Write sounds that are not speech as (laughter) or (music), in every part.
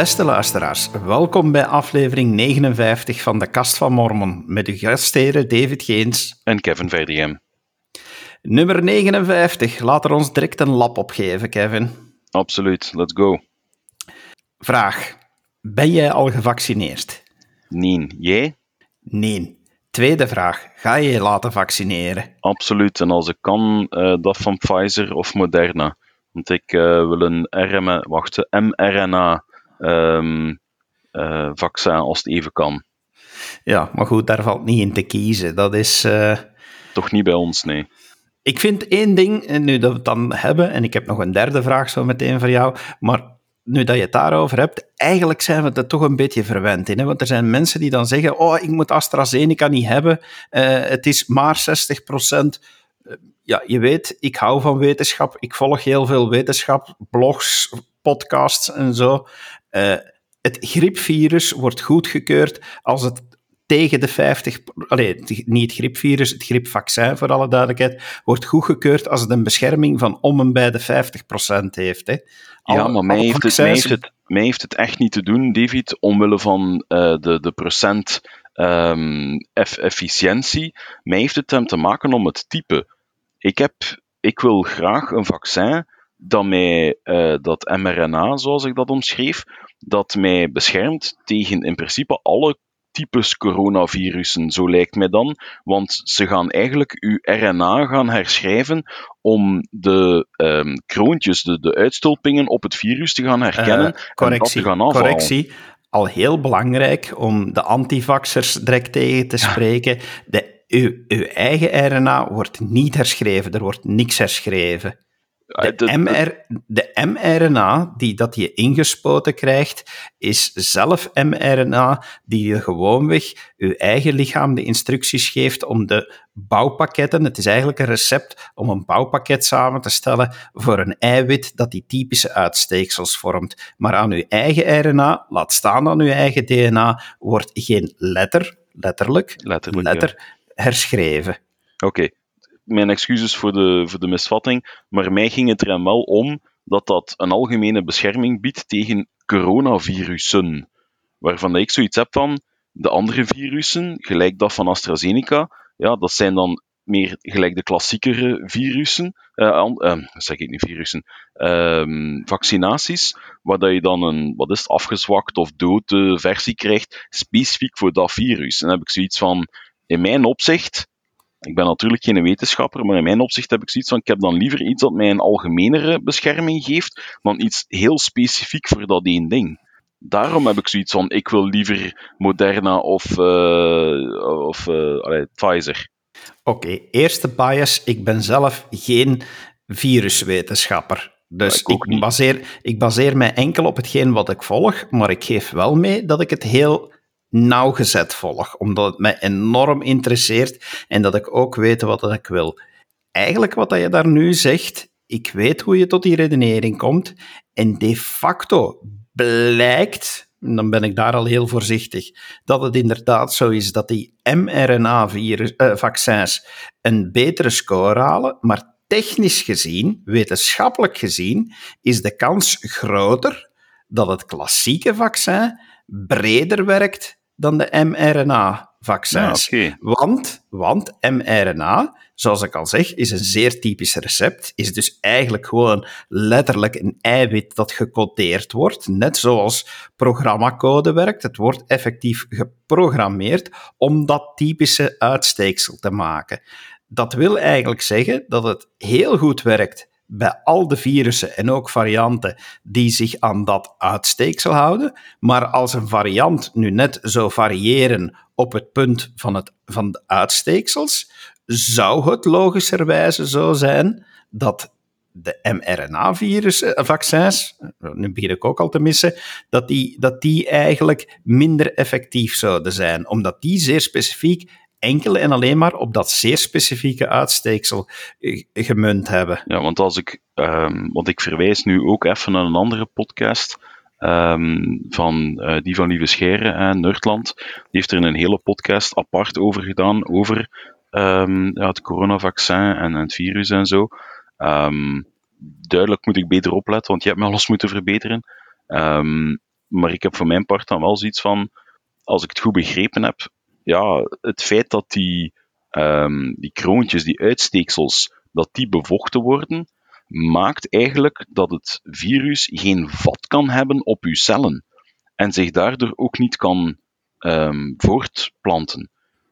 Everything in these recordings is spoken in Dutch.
Beste luisteraars, welkom bij aflevering 59 van de Kast van Mormon met uw gastheren David Geens en Kevin Verdiem. Nummer 59, laat er ons direct een lap op geven, Kevin. Absoluut, let's go. Vraag, ben jij al gevaccineerd? Nee, jij? Nee. Tweede vraag, ga je je laten vaccineren? Absoluut, en als ik kan, uh, dat van Pfizer of Moderna. Want ik uh, wil een RM, wacht, mRNA um, uh, vaccin als het even kan. Ja, maar goed, daar valt niet in te kiezen. Dat is. Uh... Toch niet bij ons, nee. Ik vind één ding, nu dat we het dan hebben, en ik heb nog een derde vraag zo meteen voor jou, maar nu dat je het daarover hebt, eigenlijk zijn we er toch een beetje verwend in. Hè? Want er zijn mensen die dan zeggen, oh, ik moet AstraZeneca niet hebben, uh, het is maar 60 procent. Ja, je weet, ik hou van wetenschap, ik volg heel veel wetenschap, blogs, podcasts en zo. Uh, het griepvirus wordt goedgekeurd als het tegen de 50, allee, niet het griepvirus, het griepvaccin voor alle duidelijkheid, wordt goedgekeurd als het een bescherming van om en bij de 50% heeft. Hè. ja, maar mij heeft, het, mij, heeft het, mij heeft het echt niet te doen, David, omwille van uh, de, de procent um, efficiëntie. Mij heeft het hem te maken om het type. Ik, heb, ik wil graag een vaccin dat mij, uh, dat mRNA, zoals ik dat omschreef, dat mij beschermt tegen in principe alle types coronavirussen, zo lijkt mij dan. Want ze gaan eigenlijk uw RNA gaan herschrijven om de um, kroontjes, de, de uitstulpingen op het virus te gaan herkennen uh, correctie, en dat te gaan. Correctie. Al heel belangrijk om de antivaxers direct tegen te spreken. De, uw, uw eigen RNA wordt niet herschreven, er wordt niks herschreven. De, MR, de mRNA die dat je ingespoten krijgt, is zelf mRNA die je gewoonweg je eigen lichaam de instructies geeft om de bouwpakketten. Het is eigenlijk een recept om een bouwpakket samen te stellen voor een eiwit dat die typische uitsteeksels vormt. Maar aan uw eigen RNA, laat staan aan uw eigen DNA, wordt geen letter, letterlijk, letterlijk letter herschreven. Oké, mijn excuses voor de, voor de misvatting, maar mij ging het er wel om dat dat een algemene bescherming biedt tegen coronavirussen. Waarvan ik zoiets heb van, de andere virussen, gelijk dat van AstraZeneca, ja, dat zijn dan meer gelijk de klassiekere virussen, uh, uh, zeg ik niet virussen, uh, vaccinaties, waar dat je dan een, wat is afgezwakt of dode versie krijgt, specifiek voor dat virus. En dan heb ik zoiets van, in mijn opzicht, ik ben natuurlijk geen wetenschapper, maar in mijn opzicht heb ik zoiets van: ik heb dan liever iets dat mij een algemenere bescherming geeft, dan iets heel specifiek voor dat één ding. Daarom heb ik zoiets van: ik wil liever Moderna of, uh, of uh, allee, Pfizer. Oké, okay, eerste bias. Ik ben zelf geen viruswetenschapper. Dus ik, ik baseer, ik baseer mij enkel op hetgeen wat ik volg, maar ik geef wel mee dat ik het heel nauwgezet volg, omdat het mij enorm interesseert en dat ik ook weet wat ik wil. Eigenlijk wat je daar nu zegt, ik weet hoe je tot die redenering komt en de facto blijkt, dan ben ik daar al heel voorzichtig, dat het inderdaad zo is dat die mRNA-vaccins eh, een betere score halen, maar technisch gezien, wetenschappelijk gezien, is de kans groter dat het klassieke vaccin breder werkt dan de mRNA-vaccins. Ja, want, want mRNA, zoals ik al zeg, is een zeer typisch recept. Is dus eigenlijk gewoon letterlijk een eiwit dat gecodeerd wordt. Net zoals programmacode werkt. Het wordt effectief geprogrammeerd om dat typische uitsteeksel te maken. Dat wil eigenlijk zeggen dat het heel goed werkt bij al de virussen en ook varianten die zich aan dat uitsteeksel houden. Maar als een variant nu net zou variëren op het punt van, het, van de uitsteeksels, zou het logischerwijze zo zijn dat de mRNA-virusvaccins, nu begin ik ook al te missen, dat die, dat die eigenlijk minder effectief zouden zijn, omdat die zeer specifiek enkel en alleen maar op dat zeer specifieke uitsteeksel eh, gemunt hebben. Ja, want als ik, um, want ik verwijs nu ook even naar een andere podcast. Um, van uh, die van Lieve Scheren en Nerdland. Die heeft er een hele podcast apart over gedaan, over um, ja, het coronavaccin en, en, het virus en zo. duidelijk moet ik beter opletten, want je hebt me alles moeten verbeteren. maar ik heb voor mijn part dan wel zoiets van, als ik het goed begrepen heb, ja, het feit dat die, um, die kroontjes, die uitsteeksels, dat die bevochten worden, maakt eigenlijk dat het virus geen vat kan hebben op uw cellen en zich daardoor ook niet kan um, voortplanten.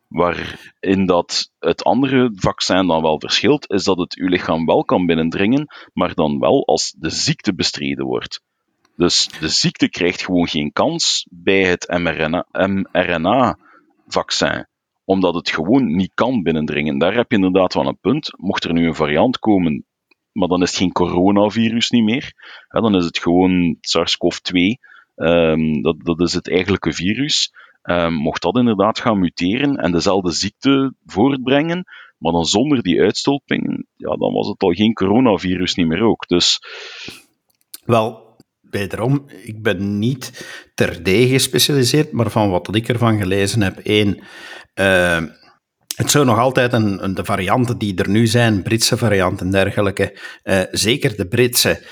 Waarin dat het andere vaccin dan wel verschilt, is dat het uw lichaam wel kan binnendringen, maar dan wel als de ziekte bestreden wordt. Dus de ziekte krijgt gewoon geen kans bij het mRNA-vaccin, omdat het gewoon niet kan binnendringen. Daar heb je inderdaad wel een punt. Mocht er nu een variant komen, maar dan is het geen coronavirus niet meer, dan is het gewoon SARS-CoV-2, um, dat, dat is het eigenlijke virus. Um, mocht dat inderdaad gaan muteren en dezelfde ziekte voortbrengen, maar dan zonder die uitstulpingen, ja, dan was het al geen coronavirus niet meer ook. Dus... Wel, wederom, ik ben niet terdege gespecialiseerd, maar van wat ik ervan gelezen heb, één, uh, het zou nog altijd een, een, de varianten die er nu zijn, Britse varianten en dergelijke, uh, zeker de Britse,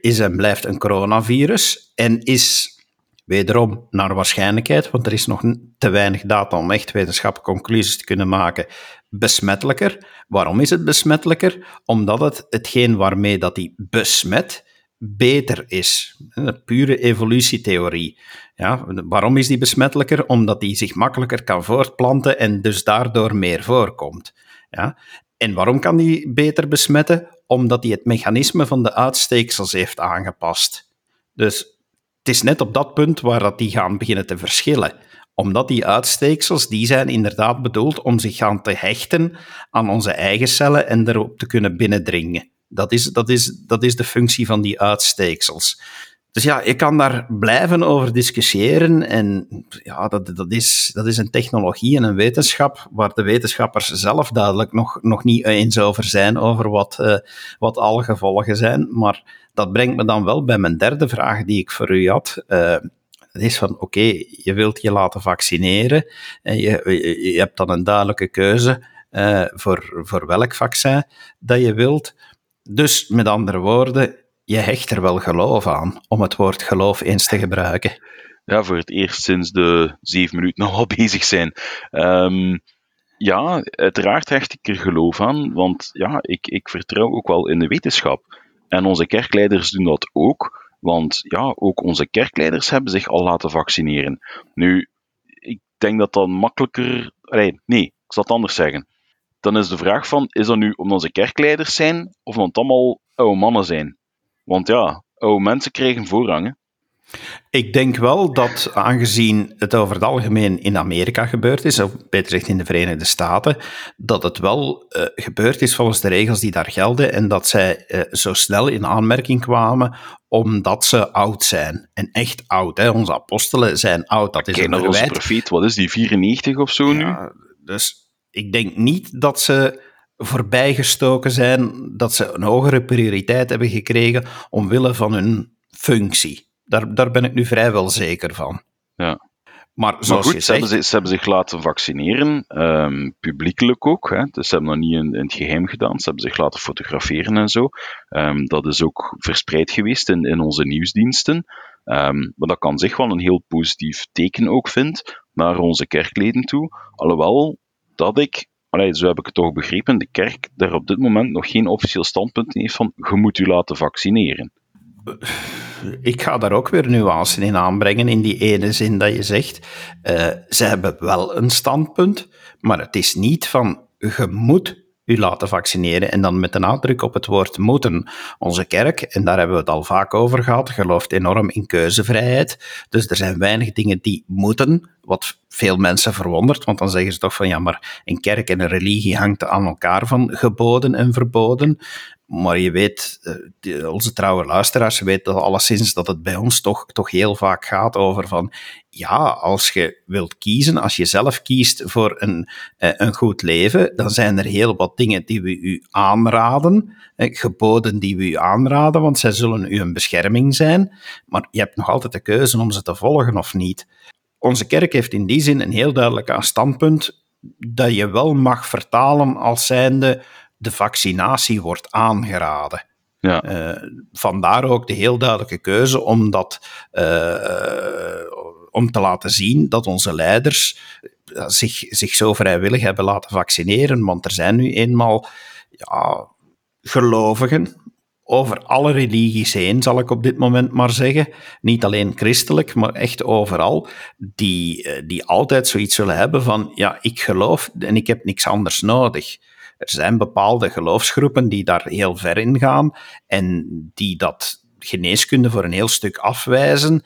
is en blijft een coronavirus en is wederom naar waarschijnlijkheid, want er is nog te weinig data om echt wetenschappelijke conclusies te kunnen maken, besmettelijker. Waarom is het besmettelijker? Omdat het hetgeen waarmee dat die besmet, beter is. Een pure evolutietheorie. Ja, waarom is die besmettelijker? Omdat die zich makkelijker kan voortplanten en dus daardoor meer voorkomt. Ja? En waarom kan die beter besmetten? Omdat hij het mechanisme van de uitsteeksels heeft aangepast. Dus het is net op dat punt waar dat die gaan beginnen te verschillen omdat die uitsteeksels, die zijn inderdaad bedoeld om zich gaan te hechten aan onze eigen cellen en erop te kunnen binnendringen. Dat is, dat, is, dat is de functie van die uitsteeksels. Dus ja, je kan daar blijven over discussiëren. En ja, dat, dat, is, dat is een technologie en een wetenschap waar de wetenschappers zelf duidelijk nog, nog niet eens over zijn, over wat, uh, wat alle gevolgen zijn. Maar dat brengt me dan wel bij mijn derde vraag die ik voor u had. Uh, het is van, oké, je wilt je laten vaccineren. En je, je hebt dan een duidelijke keuze uh, voor, voor welk vaccin dat je wilt. Dus met andere woorden, je hecht er wel geloof aan, om het woord geloof eens te gebruiken. Ja, voor het eerst sinds de zeven minuten al (laughs) bezig zijn. Um, ja, uiteraard hecht ik er geloof aan, want ja, ik, ik vertrouw ook wel in de wetenschap. En onze kerkleiders doen dat ook, want ja, ook onze kerkleiders hebben zich al laten vaccineren. Nu, ik denk dat dat makkelijker. Nee, ik zal het anders zeggen dan is de vraag van, is dat nu omdat ze kerkleiders zijn, of omdat het allemaal oude mannen zijn? Want ja, oude mensen krijgen voorrang. Ik denk wel dat, aangezien het over het algemeen in Amerika gebeurd is, of beter gezegd in de Verenigde Staten, dat het wel uh, gebeurd is volgens de regels die daar gelden en dat zij uh, zo snel in aanmerking kwamen omdat ze oud zijn. En echt oud. Hè. Onze apostelen zijn oud. Dat is Kijk, een verwijt. profeet, wat is die, 94 of zo nu? Ja, dus ik denk niet dat ze voorbijgestoken zijn, dat ze een hogere prioriteit hebben gekregen omwille van hun functie. Daar, daar ben ik nu vrijwel zeker van. Ja. Maar, zoals goed, je zegt, ze, hebben, ze hebben zich laten vaccineren, um, publiekelijk ook. Hè. Dus ze hebben dat niet in, in, het geheim gedaan. Ze hebben zich laten fotograferen en zo. Um, dat is ook verspreid geweest in, in onze nieuwsdiensten. Um, wat ik aan zich wel een heel positief teken ook vind naar onze kerkleden toe. Alhoewel dat ik, allee, zo heb ik het toch begrepen, de kerk daar op dit moment nog geen officieel standpunt heeft van je moet u laten vaccineren. Ik ga daar ook weer nuance in aanbrengen, in die ene zin dat je zegt. Uh, ze hebben wel een standpunt, maar het is niet van je moet u laten vaccineren. En dan met de nadruk op het woord moeten. Onze kerk, en daar hebben we het al vaak over gehad, gelooft enorm in keuzevrijheid. Dus er zijn weinig dingen die moeten, wat veel mensen verwondert, want dan zeggen ze toch van ja, maar een kerk en een religie hangt aan elkaar van geboden en verboden. Maar je weet, eh, onze trouwe luisteraars weten alleszins dat het bij ons toch, toch heel vaak gaat over van, ja, als je wilt kiezen, als je zelf kiest voor een, eh, een goed leven, dan zijn er heel wat dingen die we u aanraden, eh, geboden die we u aanraden, want zij zullen u een bescherming zijn, maar je hebt nog altijd de keuze om ze te volgen of niet. Onze kerk heeft in die zin een heel duidelijk standpunt dat je wel mag vertalen als zijnde de vaccinatie wordt aangeraden. Ja. Uh, vandaar ook de heel duidelijke keuze om, dat, uh, om te laten zien dat onze leiders zich, zich zo vrijwillig hebben laten vaccineren. Want er zijn nu eenmaal ja, gelovigen over alle religies heen, zal ik op dit moment maar zeggen. Niet alleen christelijk, maar echt overal. Die, eh, die altijd zoiets zullen hebben van, ja, ik geloof en ik heb niks anders nodig. Er zijn bepaalde geloofsgroepen die daar heel ver in gaan en die dat geneeskunde voor een heel stuk afwijzen,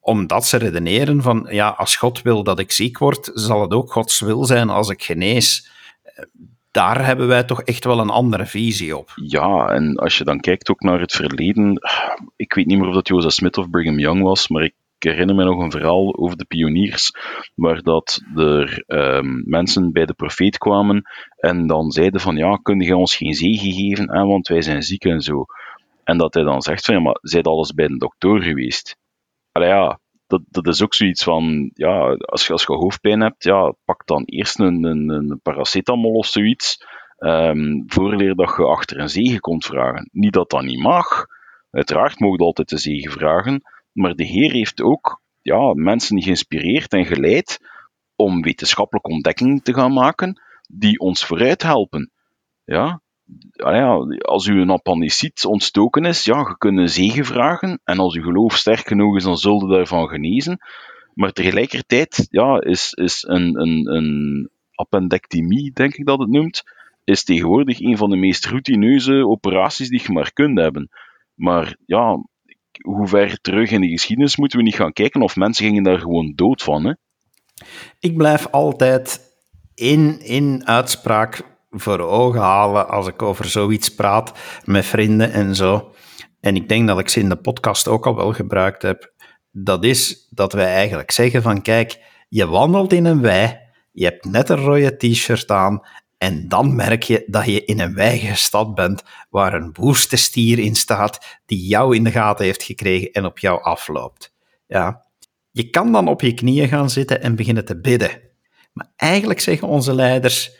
omdat ze redeneren van, ja, als God wil dat ik ziek word, zal het ook Gods wil zijn als ik genees daar hebben wij toch echt wel een andere visie op. Ja, en als je dan kijkt ook naar het verleden, ik weet niet meer of dat Joseph Smith of Brigham Young was, maar ik herinner me nog een verhaal over de pioniers, waar dat er um, mensen bij de profeet kwamen en dan zeiden van, ja, kun je ons geen zegen geven, hè, want wij zijn ziek en zo. En dat hij dan zegt van, ja, maar zijt alles bij een dokter geweest? Allee, ja, dat, dat is ook zoiets van, ja, als je, als je hoofdpijn hebt, ja, pak dan eerst een, een, een paracetamol of zoiets, um, voorleer dat je achter een zegen komt vragen. Niet dat dat niet mag, uiteraard mogen altijd de zegen vragen, maar de Heer heeft ook ja, mensen geïnspireerd en geleid om wetenschappelijke ontdekkingen te gaan maken die ons vooruit helpen. Ja, Ah ja, als uw appendiciet ontstoken is, ja, je kunt een zegen vragen. En als uw geloof sterk genoeg is, dan zult je daarvan genezen. Maar tegelijkertijd ja, is, is een, een, een appendectomie, denk ik dat het noemt, is tegenwoordig een van de meest routineuze operaties die je maar kunt hebben. Maar ja, hoe ver terug in de geschiedenis moeten we niet gaan kijken of mensen gingen daar gewoon dood van. Hè? Ik blijf altijd in, in uitspraak voor ogen halen als ik over zoiets praat met vrienden en zo. En ik denk dat ik ze in de podcast ook al wel gebruikt heb. Dat is dat wij eigenlijk zeggen van kijk, je wandelt in een wei, je hebt net een rode t-shirt aan en dan merk je dat je in een weigestad bent waar een woeste stier in staat die jou in de gaten heeft gekregen en op jou afloopt. Ja. Je kan dan op je knieën gaan zitten en beginnen te bidden. Maar eigenlijk zeggen onze leiders,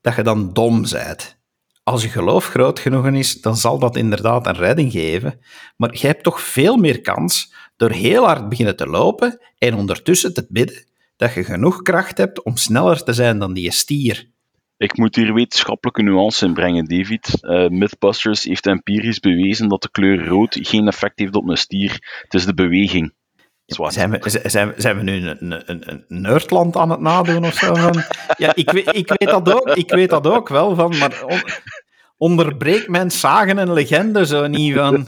dat je dan dom bent. Als je geloof groot genoeg is, dan zal dat inderdaad een redding geven. Maar je hebt toch veel meer kans door heel hard beginnen te lopen en ondertussen te bidden dat je genoeg kracht hebt om sneller te zijn dan die stier. Ik moet hier wetenschappelijke nuance in brengen, David. Uh, Mythbusters heeft empirisch bewezen dat de kleur rood geen effect heeft op een stier. Het is de beweging. Zijn we, zijn, zijn we nu een, een, een nerdland aan het nadoen of zo? Ja, ik weet, ik, weet dat ook, ik weet dat ook wel, van, maar on, onderbreekt men zagen en legende zo niet van...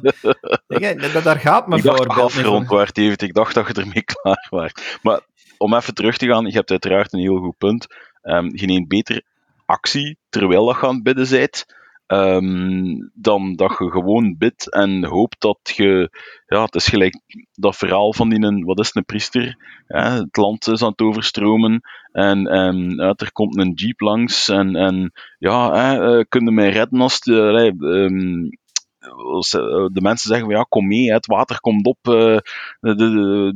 daar gaat mijn voorbeeld niet van. David. Ik dacht dat je ermee (laughs) klaar was. Maar om even terug te gaan, je hebt uiteraard een heel goed punt. Um, je neemt beter actie terwijl je aan het bidden bent Um, dan dat je gewoon bidt en hoopt dat je, ja, het is gelijk dat verhaal van die, wat is een priester, het land is aan het overstromen en, en uit, er komt een jeep langs en, en ja, hè, uh, kun je mij redden als de, um, de mensen zeggen van ja, kom mee, het water komt op,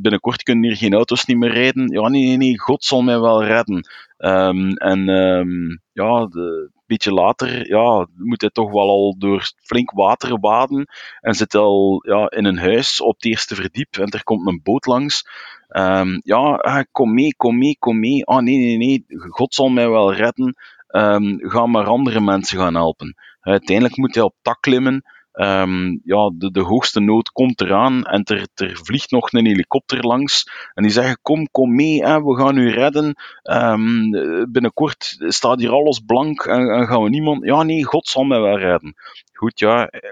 binnenkort kunnen hier geen auto's niet meer rijden. Ja, nee, nee, nee, God zal mij wel redden. En ja, de, beetje later ja, moet hij toch wel al door flink water waden en zit al ja, in een huis op het eerste verdiep en er komt een boot langs. Um, ja, ah, kom mee, kom mee, kom mee. Ah, nee, nee, nee, God zal mij wel redden. Um, ga maar andere mensen gaan helpen. Uiteindelijk moet hij op tak klimmen Um, ja, de, de hoogste nood komt eraan en er, er vliegt nog een helikopter langs. En die zeggen: Kom, kom mee, we gaan u redden. Um, binnenkort staat hier alles blank en, gaan we niemand. Ja, nee, God zal mij wel redden. Goed, ja, eh,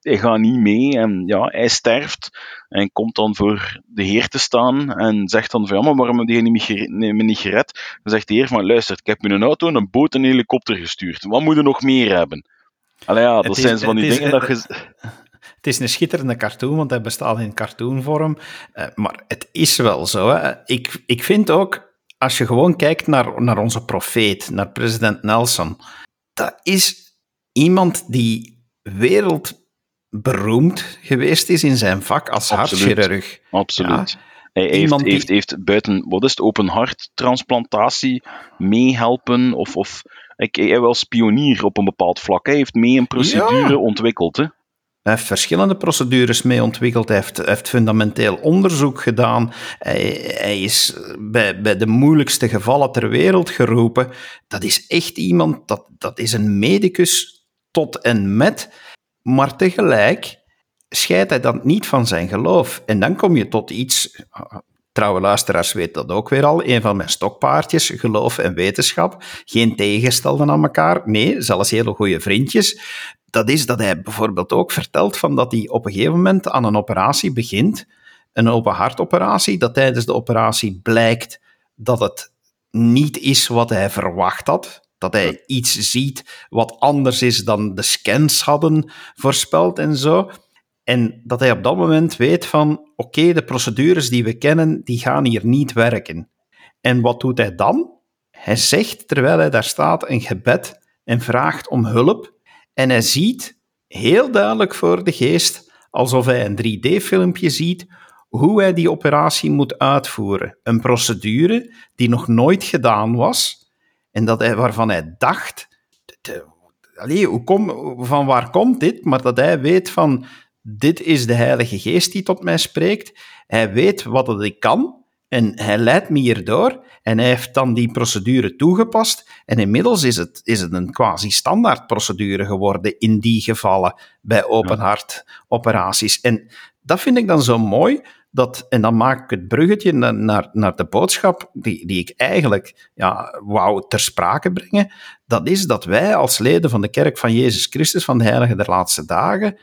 hij gaat niet mee en ja, hij sterft en komt dan voor de Heer te staan en zegt dan van ja, maar waarom heb je me niet gered? Dan zegt de Heer van luister, ik heb je een auto, een boot en een helikopter gestuurd. Wat moet je nog meer hebben? Allee, ja, dat zijn van die dingen dat je... (laughs) Het is een schitterende cartoon, want hij bestaat in cartoonvorm. Uh, maar het is wel zo. Hè. Ik, ik vind ook, als je gewoon kijkt naar, naar onze profeet, naar president Nelson, dat is iemand die wereldberoemd geweest is in zijn vak als hartchirurg. Absoluut. Ja. Hij heeft, die... heeft, heeft buiten, wat is het, open harttransplantatie meehelpen of, of ik, hij was pionier op een bepaald vlak. Hij heeft mee een procedure ontwikkeld. Hè? Hij heeft verschillende procedures mee ontwikkeld. Hij heeft, heeft fundamenteel onderzoek gedaan. Hij, hij is bij, bij de moeilijkste gevallen ter wereld geroepen. Dat is echt iemand, dat, dat is een medicus tot en met. Maar tegelijk scheidt hij dan niet van zijn geloof. En dan kom je tot iets, trouwe luisteraars weten dat ook weer al, een van mijn stokpaardjes, geloof en wetenschap, geen tegenstelden aan elkaar, nee, zelfs hele goede vriendjes. Dat is dat hij bijvoorbeeld ook vertelt van dat hij op een gegeven moment aan een operatie begint, een open hartoperatie, dat tijdens de operatie blijkt dat het niet is wat hij verwacht had, dat hij iets ziet wat anders is dan de scans hadden voorspeld en zo. En dat hij op dat moment weet van, oké, de procedures die we kennen, die gaan hier niet werken. En wat doet hij dan? Hij zegt, terwijl hij daar staat, een gebed en vraagt om hulp. En hij ziet heel duidelijk voor de geest, alsof hij een 3D-filmpje ziet, hoe hij die operatie moet uitvoeren. Een procedure die nog nooit gedaan was en dat hij, waarvan hij dacht, hoe kom, van waar komt dit? Maar dat hij weet van, dit is de Heilige Geest die tot mij spreekt. Hij weet wat het ik kan en hij leidt me hierdoor. En hij heeft dan die procedure toegepast. En inmiddels is het, is het een quasi-standaard procedure geworden in die gevallen bij open hart operaties. En dat vind ik dan zo mooi. Dat, en dan maak ik het bruggetje naar, naar de boodschap die, die ik eigenlijk ja, wou ter sprake brengen. Dat is dat wij als leden van de Kerk van Jezus Christus van de Heilige der Laatste Dagen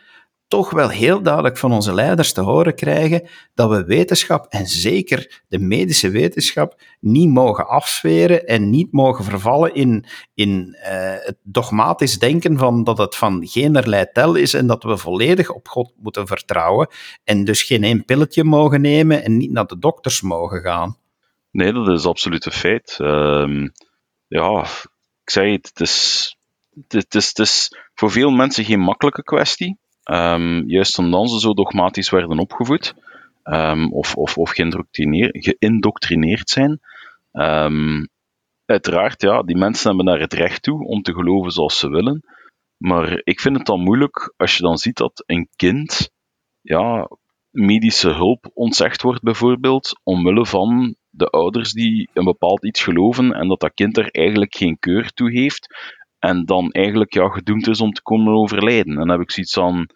toch wel heel duidelijk van onze leiders te horen krijgen dat we wetenschap, en zeker de medische wetenschap, niet mogen afsferen en niet mogen vervallen in, in uh, het dogmatisch denken van dat het van geen tel is en dat we volledig op God moeten vertrouwen en dus geen één pilletje mogen nemen en niet naar de dokters mogen gaan. Nee, dat is absoluut een feit. Uh, ja, ik zei het, het is, het, is, het is voor veel mensen geen makkelijke kwestie. Um, juist omdat ze zo dogmatisch werden opgevoed, um, of, of, of geïndoctrineerd zijn. Um, uiteraard, ja, die mensen hebben daar het recht toe om te geloven zoals ze willen. Maar ik vind het dan moeilijk als je dan ziet dat een kind ja, medische hulp ontzegd wordt, bijvoorbeeld, omwille van de ouders die een bepaald iets geloven en dat dat kind er eigenlijk geen keur toe heeft en dan eigenlijk ja, gedoemd is om te komen overlijden. En dan heb ik zoiets van,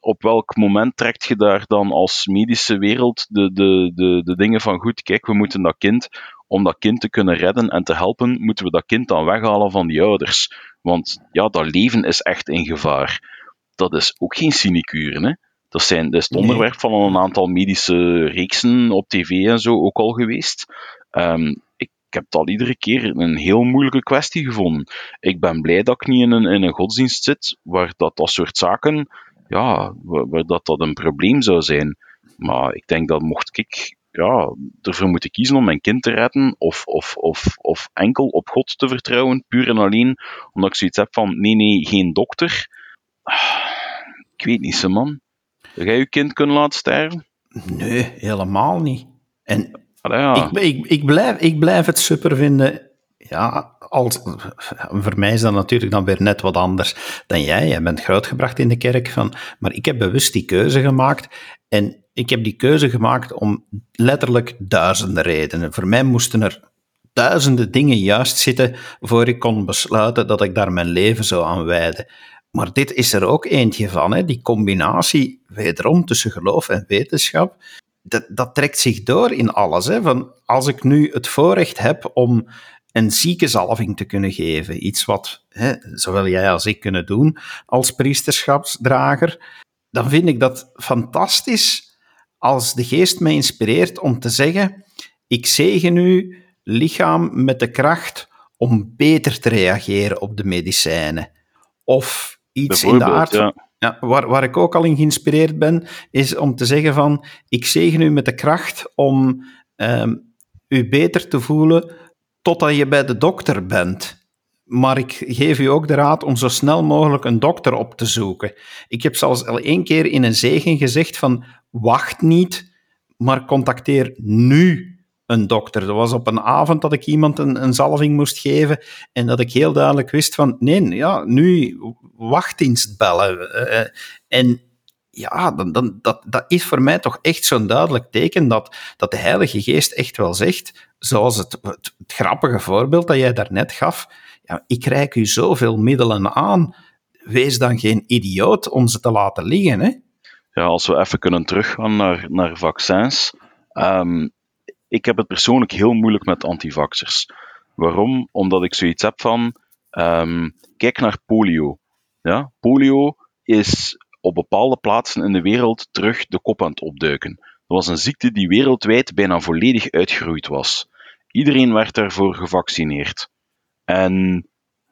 op welk moment trekt je daar dan als medische wereld de, de, de, de dingen van goed, kijk, we moeten dat kind, om dat kind te kunnen redden en te helpen, moeten we dat kind dan weghalen van die ouders. Want ja, dat leven is echt in gevaar. Dat is ook geen sinecure, hè. Dat, zijn, dat is het onderwerp van een aantal medische reeksen op tv en zo ook al geweest. Um, ik heb al iedere keer een heel moeilijke kwestie gevonden. Ik ben blij dat ik niet in een, in een godsdienst zit waar dat, dat soort zaken, ja, waar, dat, dat een probleem zou zijn. Maar ik denk dat mocht ik ja, ervoor moeten kiezen om mijn kind te redden, of, of, of, of enkel op God te vertrouwen, puur en alleen, omdat ik zoiets heb van, nee, nee, geen dokter. Ik weet niet, zo man. Jij je kind kunnen laten sterven? Nee, helemaal niet. En ik, ik, ik, blijf, ik blijf het super vinden. Ja, als, voor mij is dat natuurlijk dan weer net wat anders dan jij. Jij bent grootgebracht in de kerk, van, maar ik heb bewust die keuze gemaakt. En ik heb die keuze gemaakt om letterlijk duizenden redenen. Voor mij moesten er duizenden dingen juist zitten voor ik kon besluiten dat ik daar mijn leven zou aan wijden. Maar dit is er ook eentje van, hè? die combinatie wederom tussen geloof en wetenschap dat, dat trekt zich door in alles. Hè? Van als ik nu het voorrecht heb om een ziekenzalving te kunnen geven, iets wat hè, zowel jij als ik kunnen doen als priesterschapsdrager, dan vind ik dat fantastisch als de geest mij inspireert om te zeggen: ik zegen u lichaam met de kracht om beter te reageren op de medicijnen. Of iets in de aard. Ja. Ja, waar, waar ik ook al in geïnspireerd ben, is om te zeggen van, ik zegen u met de kracht om um, u beter te voelen totdat je bij de dokter bent. Maar ik geef u ook de raad om zo snel mogelijk een dokter op te zoeken. Ik heb zelfs al één keer in een zegen gezegd van, wacht niet, maar contacteer nu een dokter. Dat was op een avond dat ik iemand een, een zalving moest geven en dat ik heel duidelijk wist van, nee, ja, nu wachtdienst bellen. En ja, dan, dan, dat, dat is voor mij toch echt zo'n duidelijk teken dat, dat de Heilige Geest echt wel zegt, zoals het, het, grappige voorbeeld dat jij daarnet gaf, ja, ik reik u zoveel middelen aan, wees dan geen idioot om ze te laten liggen. Hè? Ja, als we even kunnen teruggaan naar, naar vaccins. Um, ik heb het persoonlijk heel moeilijk met antivaxers. Waarom? Omdat ik zoiets heb van, um, kijk naar polio. Ja? Polio is op bepaalde plaatsen in de wereld terug de kop aan het opduiken. Dat was een ziekte die wereldwijd bijna volledig uitgeroeid was. Iedereen werd daarvoor gevaccineerd. En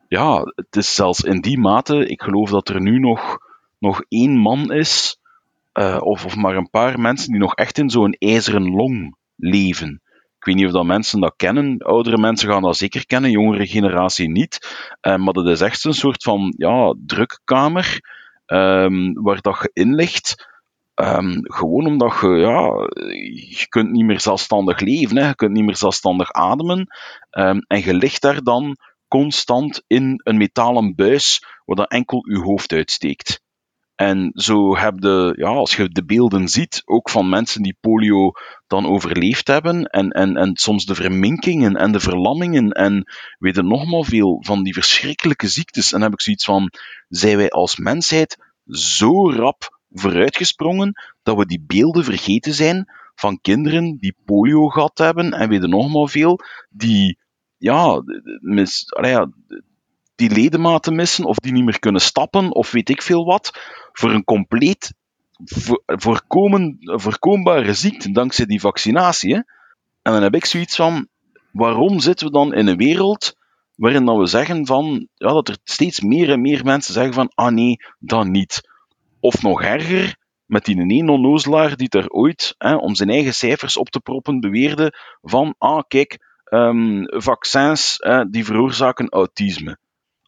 ja, het is zelfs in die mate, ik geloof dat er nu nog, nog één man is, uh, of, of maar een paar mensen die nog echt in zo'n ijzeren long leven. Ik weet niet of dat mensen dat kennen. Oudere mensen gaan dat zeker kennen, jongere generatie niet. Uh, maar dat is echt een soort van ja, drukkamer um, waar dat je in ligt. Um, gewoon omdat je, ja, je kunt niet meer zelfstandig leven, hè. je kunt niet meer zelfstandig ademen. Um, en je ligt daar dan constant in een metalen buis waar dan enkel je hoofd uitsteekt. En zo heb je, ja, als je de beelden ziet, ook van mensen die polio dan overleefd hebben, en, en, en soms de verminkingen en de verlammingen, en weet nog maar veel van die verschrikkelijke ziektes, en heb ik zoiets van, zijn wij als mensheid zo rap vooruitgesprongen dat we die beelden vergeten zijn van kinderen die polio gehad hebben, en weet nog maar veel, die, ja, mis, ja die ledematen missen, of die niet meer kunnen stappen, of weet ik veel wat, voor een compleet voorkomen, voorkombare ziekte dankzij die vaccinatie. Hè? En dan heb ik zoiets van, waarom zitten we dan in een wereld waarin dat we zeggen van, ja, dat er steeds meer en meer mensen zeggen van, ah nee, dan niet. Of nog erger, met die ene onnozelaar die daar ooit, hè, om zijn eigen cijfers op te proppen, beweerde van, ah kijk, um, vaccins die veroorzaken autisme.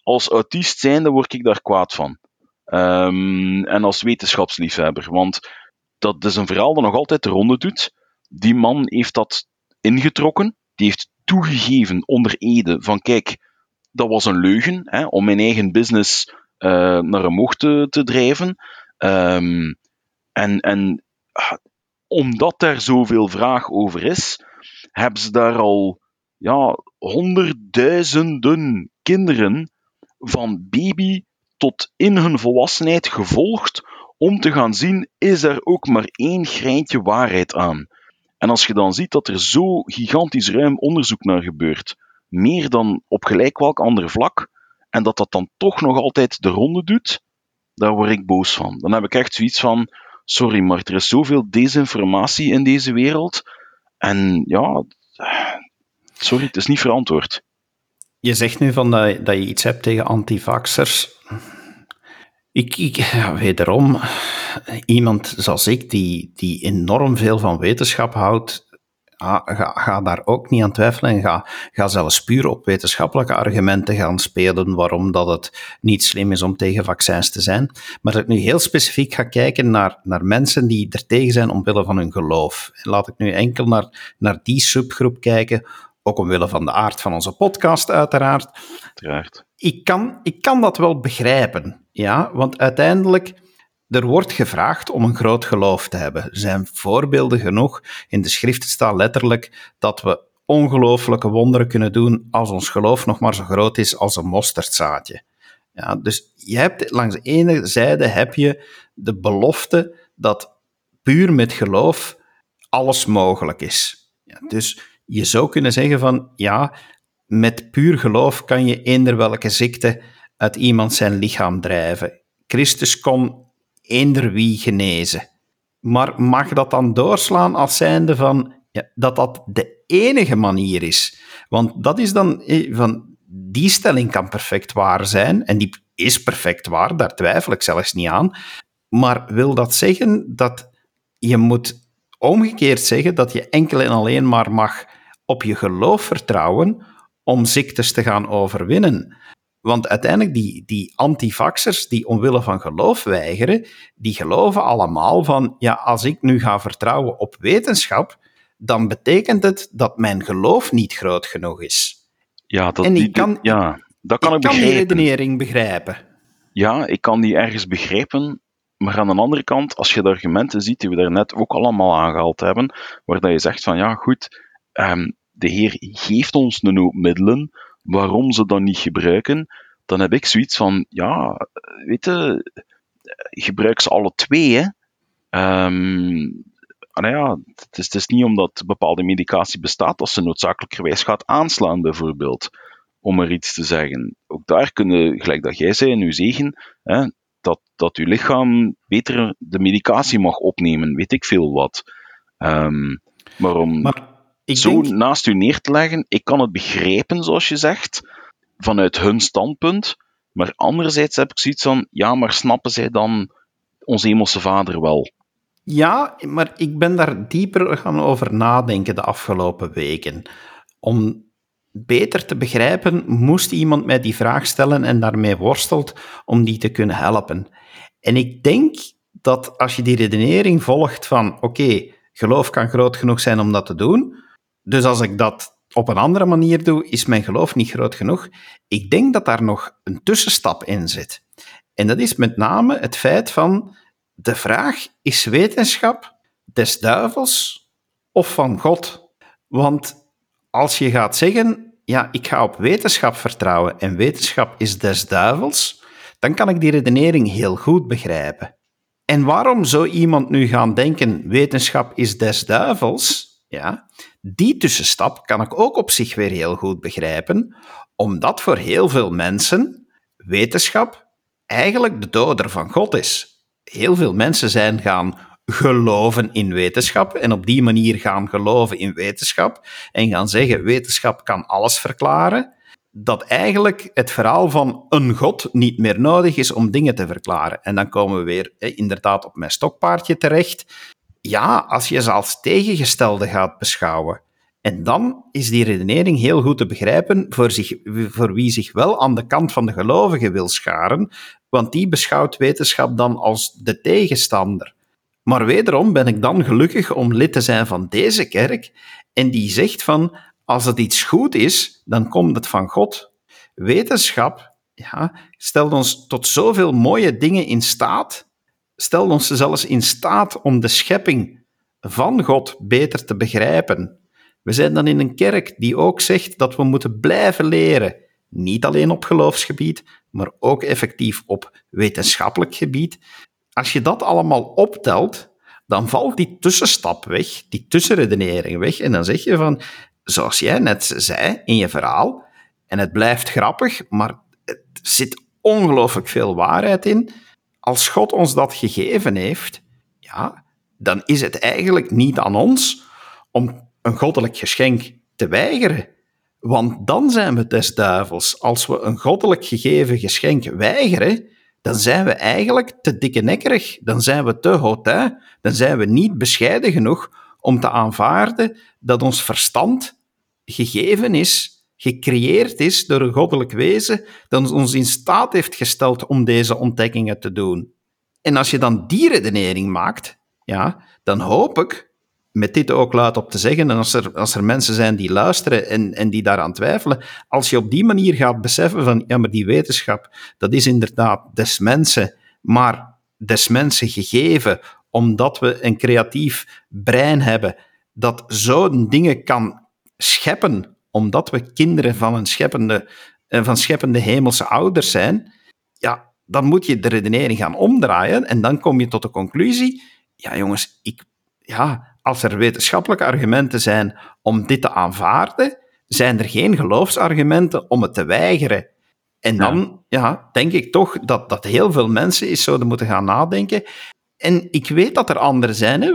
Als autist zijnde word ik daar kwaad van. Um, en als wetenschapsliefhebber. Want dat is een verhaal dat nog altijd de ronde doet. Die man heeft dat ingetrokken. Die heeft toegegeven onder Ede van kijk, dat was een leugen hè, om mijn eigen business uh, naar omhoog te, te drijven. Um, en, en ah, omdat er zoveel vraag over is, hebben ze daar al ja, honderdduizenden kinderen van baby tot in hun volwassenheid gevolgd om te gaan zien, is er ook maar één greintje waarheid aan? En als je dan ziet dat er zo gigantisch ruim onderzoek naar gebeurt, meer dan op gelijk welk ander vlak, en dat dat dan toch nog altijd de ronde doet, daar word ik boos van. Dan heb ik echt zoiets van, sorry, maar er is zoveel desinformatie in deze wereld, en ja, sorry, het is niet verantwoord. Je zegt nu van dat, dat je iets hebt tegen antivaxers. Ik, ik ja, wederom, iemand zoals ik, die, die enorm veel van wetenschap houdt, ga, ga, daar ook niet aan twijfelen en ga, ga zelfs puur op wetenschappelijke argumenten gaan spelen waarom dat het niet slim is om tegen vaccins te zijn. Maar dat ik nu heel specifiek ga kijken naar, naar mensen die er tegen zijn omwille van hun geloof. Laat ik nu enkel naar, naar die subgroep kijken, ook omwille van de aard van onze podcast, uiteraard. Uiteraard. Ik kan, ik kan dat wel begrijpen, ja, want uiteindelijk. Er wordt gevraagd om een groot geloof te hebben. Er zijn voorbeelden genoeg. In de schrift staat letterlijk dat we ongelooflijke wonderen kunnen doen als ons geloof nog maar zo groot is als een mosterdzaadje. Ja, dus je hebt, langs de ene zijde heb je de belofte dat puur met geloof alles mogelijk is. Ja, dus je zou kunnen zeggen van ja, met puur geloof kan je eender welke ziekte uit iemand zijn lichaam drijven. Christus kon eender wie genezen. Maar mag dat dan doorslaan als zijnde van ja, dat dat de enige manier is? Want dat is dan eh, van die stelling kan perfect waar zijn en die is perfect waar, daar twijfel ik zelfs niet aan. Maar wil dat zeggen dat je moet omgekeerd zeggen dat je enkel en alleen maar mag op je geloof vertrouwen om ziektes te gaan overwinnen. Want uiteindelijk, die, die antivaxers die omwille van geloof weigeren, die geloven allemaal van, ja, als ik nu ga vertrouwen op wetenschap, dan betekent het dat mijn geloof niet groot genoeg is. Ja, dat, en ik kan, ja, dat kan ik, ik kan die redenering begrijpen. Ja, ik kan die ergens begrijpen, Maar aan de andere kant, als je de argumenten ziet die we daarnet ook allemaal aangehaald hebben, waar dat je zegt van ja, goed, um, de Heer geeft ons een hoop middelen, waarom ze dan niet gebruiken, dan heb ik zoiets van, ja, weet je, gebruik ze alle twee, hè. Um, nou ja, het is, niet omdat bepaalde medicatie bestaat dat ze noodzakelijkerwijs gaat aanslaan, bijvoorbeeld, om er iets te zeggen. Ook daar kunnen, gelijk dat jij zei in uw zegen, hè, dat, dat uw lichaam beter de medicatie mag opnemen, weet ik veel wat. Um, maar om maar zo denk... naast u neer te leggen, ik kan het begrijpen, zoals je zegt, vanuit hun standpunt, maar anderzijds heb ik zoiets van, ja, maar snappen zij dan onze hemelse vader wel? Ja, maar ik ben daar dieper gaan over nadenken de afgelopen weken. Om beter te begrijpen, moest iemand mij die vraag stellen en daarmee worstelt om die te kunnen helpen. En ik denk dat als je die redenering volgt van oké, geloof kan groot genoeg zijn om dat te doen, dus als ik dat op een andere manier doe, is mijn geloof niet groot genoeg. Ik denk dat daar nog een tussenstap in zit. En dat is met name het feit van de vraag, is wetenschap des duivels of van God? Want als je gaat zeggen, ja, ik ga op wetenschap vertrouwen en wetenschap is des duivels, dan kan ik die redenering heel goed begrijpen. En waarom zou iemand nu gaan denken, wetenschap is des duivels? Ja, die tussenstap kan ik ook op zich weer heel goed begrijpen, omdat voor heel veel mensen wetenschap eigenlijk de doder van God is. Heel veel mensen zijn gaan geloven in wetenschap en op die manier gaan geloven in wetenschap en gaan zeggen wetenschap kan alles verklaren, dat eigenlijk het verhaal van een god niet meer nodig is om dingen te verklaren. En dan komen we weer inderdaad op mijn stokpaardje terecht ja, als je ze als tegengestelde gaat beschouwen. En dan is die redenering heel goed te begrijpen voor, zich, voor wie zich wel aan de kant van de gelovigen wil scharen, want die beschouwt wetenschap dan als de tegenstander. Maar wederom ben ik dan gelukkig om lid te zijn van deze kerk en die zegt van als het iets goed is, dan komt het van God. Wetenschap ja, stelt ons tot zoveel mooie dingen in staat stelt ons zelfs in staat om de schepping van God beter te begrijpen. We zijn dan in een kerk die ook zegt dat we moeten blijven leren, niet alleen op geloofsgebied, maar ook effectief op wetenschappelijk gebied. Als je dat allemaal optelt, dan valt die tussenstap weg, die tussenredenering weg, en dan zeg je van, zoals jij net zei in je verhaal, en het blijft grappig, maar er zit ongelooflijk veel waarheid in als God ons dat gegeven heeft, ja, dan is het eigenlijk niet aan ons om een goddelijk geschenk te weigeren. Want dan zijn we des duivels. Als we een goddelijk gegeven geschenk weigeren, dan zijn we eigenlijk te dikke. Dan zijn we te hautain. Dan zijn we niet bescheiden genoeg om te aanvaarden dat ons verstand gegeven is gecreëerd is door een goddelijk wezen dat ons in staat heeft gesteld om deze ontdekkingen te doen. En als je dan die redenering maakt, ja, dan hoop ik, met dit ook luid op te zeggen, en als er, als er mensen zijn die luisteren en, en die daaraan twijfelen, als je op die manier gaat beseffen van, ja, maar die wetenschap, dat is inderdaad des mensen, maar des mensen gegeven, omdat we een creatief brein hebben dat zo'n dingen kan scheppen omdat we kinderen van, een scheppende, eh, van scheppende hemelse ouders zijn, ja, dan moet je de redenering gaan omdraaien en dan kom je tot de conclusie, ja jongens, ik, ja, als er wetenschappelijke argumenten zijn om dit te aanvaarden, zijn er geen geloofsargumenten om het te weigeren. En dan ja. denk ik toch dat, dat heel veel mensen eens zouden moeten gaan nadenken. En ik weet dat er anderen zijn, hè.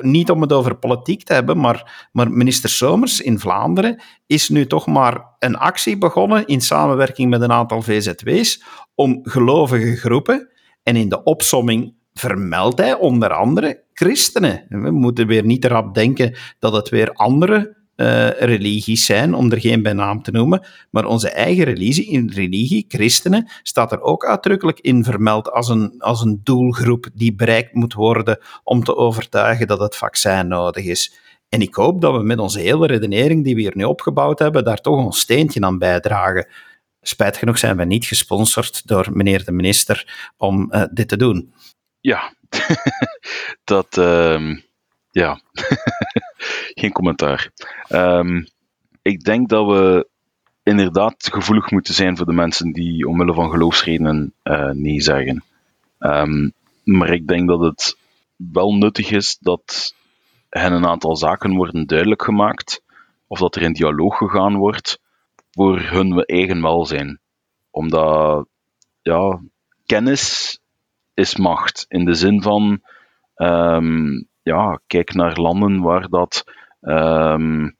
niet om het over politiek te hebben, maar, maar minister Somers in Vlaanderen is nu toch maar een actie begonnen in samenwerking met een aantal VZW's om gelovige groepen, en in de opsomming vermeldt hij onder andere christenen. We moeten weer niet erop denken dat het weer andere uh, religies zijn, om er geen bij naam te noemen, maar onze eigen religie, in religie, christenen, staat er ook uitdrukkelijk in vermeld als een, als een doelgroep die bereikt moet worden om te overtuigen dat het vaccin nodig is. En ik hoop dat we met onze hele redenering die we hier nu opgebouwd hebben, daar toch ons steentje aan bijdragen. spijt genoeg zijn we niet gesponsord door meneer de minister om uh, dit te doen. Ja, (laughs) dat, uh, ja, (laughs) geen commentaar. Um, ik denk dat we inderdaad gevoelig moeten zijn voor de mensen die omwille van geloofsredenen uh, nee zeggen. Um, maar ik denk dat het wel nuttig is dat hen een aantal zaken worden duidelijk gemaakt, of dat er in dialoog gegaan wordt voor hun eigen welzijn. Omdat, ja, kennis is macht. In de zin van, um, ja, kijk naar landen waar dat, um,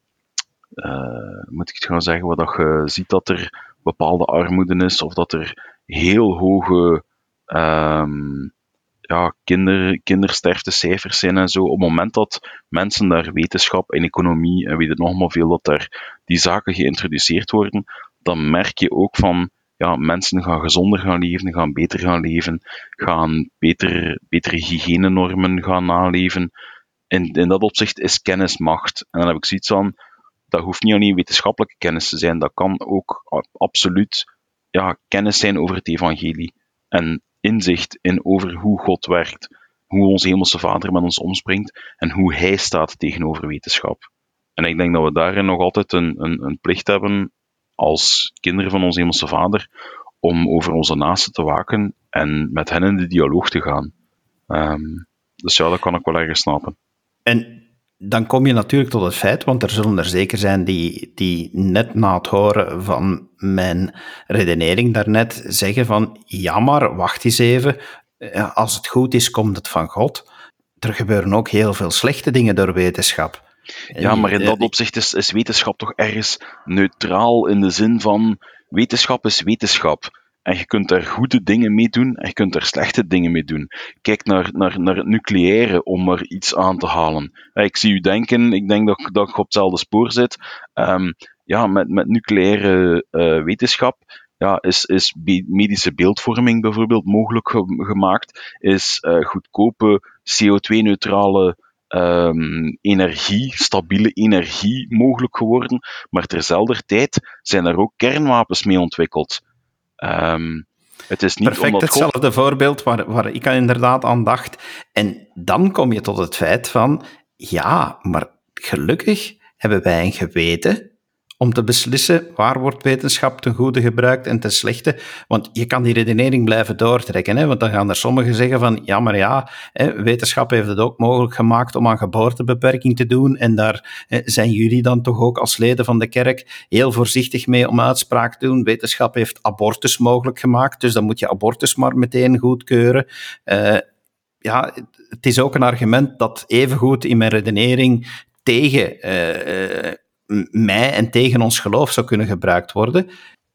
uh, moet ik het gaan zeggen, waar dat je ziet dat er bepaalde armoede is, of dat er heel hoge um, ja, kinder, kindersterftecijfers zijn en zo. Op het moment dat mensen daar wetenschap en economie en weet het nog maar veel, dat daar die zaken geïntroduceerd worden, dan merk je ook van, ja, mensen gaan gezonder gaan leven, gaan beter gaan leven, gaan beter, betere hygiënenormen gaan naleven. In, in dat opzicht is kennis macht. En dan heb ik zoiets van, dat hoeft niet alleen wetenschappelijke kennis te zijn, dat kan ook absoluut ja, kennis zijn over het evangelie. En inzicht in over hoe God werkt, hoe onze Hemelse Vader met ons omspringt en hoe Hij staat tegenover wetenschap. En ik denk dat we daarin nog altijd een, een, een plicht hebben als kinderen van onze Hemelse Vader om over onze naasten te waken en met hen in de dialoog te gaan. Um, dus ja, dat kan ik wel ergens snappen. En dan kom je natuurlijk tot het feit, want er zullen er zeker zijn die, die net na het horen van mijn redenering daarnet zeggen van, ja maar, wacht eens even, als het goed is, komt het van God. Er gebeuren ook heel veel slechte dingen door wetenschap. Ja, maar in dat opzicht is, is wetenschap toch ergens neutraal in de zin van, wetenschap is wetenschap. En je kunt daar goede dingen mee doen en je kunt daar slechte dingen mee doen. Kijk naar, naar, naar het nucleaire om maar iets aan te halen. Ik zie u denken, ik denk dat, dat ik op hetzelfde spoor zit. Um, ja, met, met nucleaire uh, wetenschap ja, is, is medische beeldvorming bijvoorbeeld mogelijk ge gemaakt. Is uh, goedkope CO2-neutrale um, energie, stabiele energie mogelijk geworden. Maar terzelfde tijd zijn er ook kernwapens mee ontwikkeld. Um, het is niet Perfect hetzelfde voorbeeld waar, waar ik inderdaad aan dacht. En dan kom je tot het feit van, ja, maar gelukkig hebben wij een geweten om te beslissen waar wordt wetenschap ten goede gebruikt en ten slechte. Want je kan die redenering blijven doortrekken. Hè? Want dan gaan er sommigen zeggen van, ja, maar ja, hè, wetenschap heeft het ook mogelijk gemaakt om aan geboortebeperking te doen. En daar zijn jullie dan toch ook als leden van de kerk heel voorzichtig mee om uitspraak te doen. Wetenschap heeft abortus mogelijk gemaakt, dus dan moet je abortus maar meteen goedkeuren. Uh, ja, het is ook een argument dat evengoed in mijn redenering tegen uh, mij en tegen ons geloof zou kunnen gebruikt worden.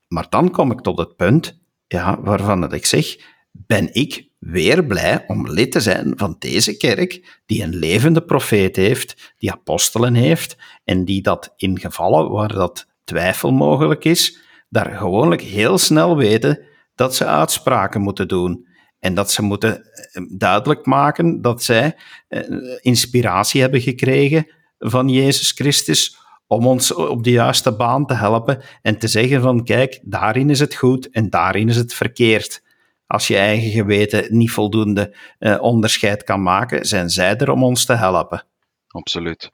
Maar dan kom ik tot het punt ja, waarvan dat ik zeg, ben ik weer blij om lid te zijn van deze kerk, die een levende profeet heeft, die apostelen heeft, en die dat in gevallen waar dat twijfel mogelijk is, daar gewoonlijk heel snel weten dat ze uitspraken moeten doen. En dat ze moeten eh, duidelijk maken dat zij eh, inspiratie hebben gekregen van Jezus Christus om ons op de juiste baan te helpen en te zeggen van kijk, daarin is het goed en daarin is het verkeerd. Als je eigen geweten niet voldoende uh, onderscheid kan maken, zijn zij er om ons te helpen. Absoluut.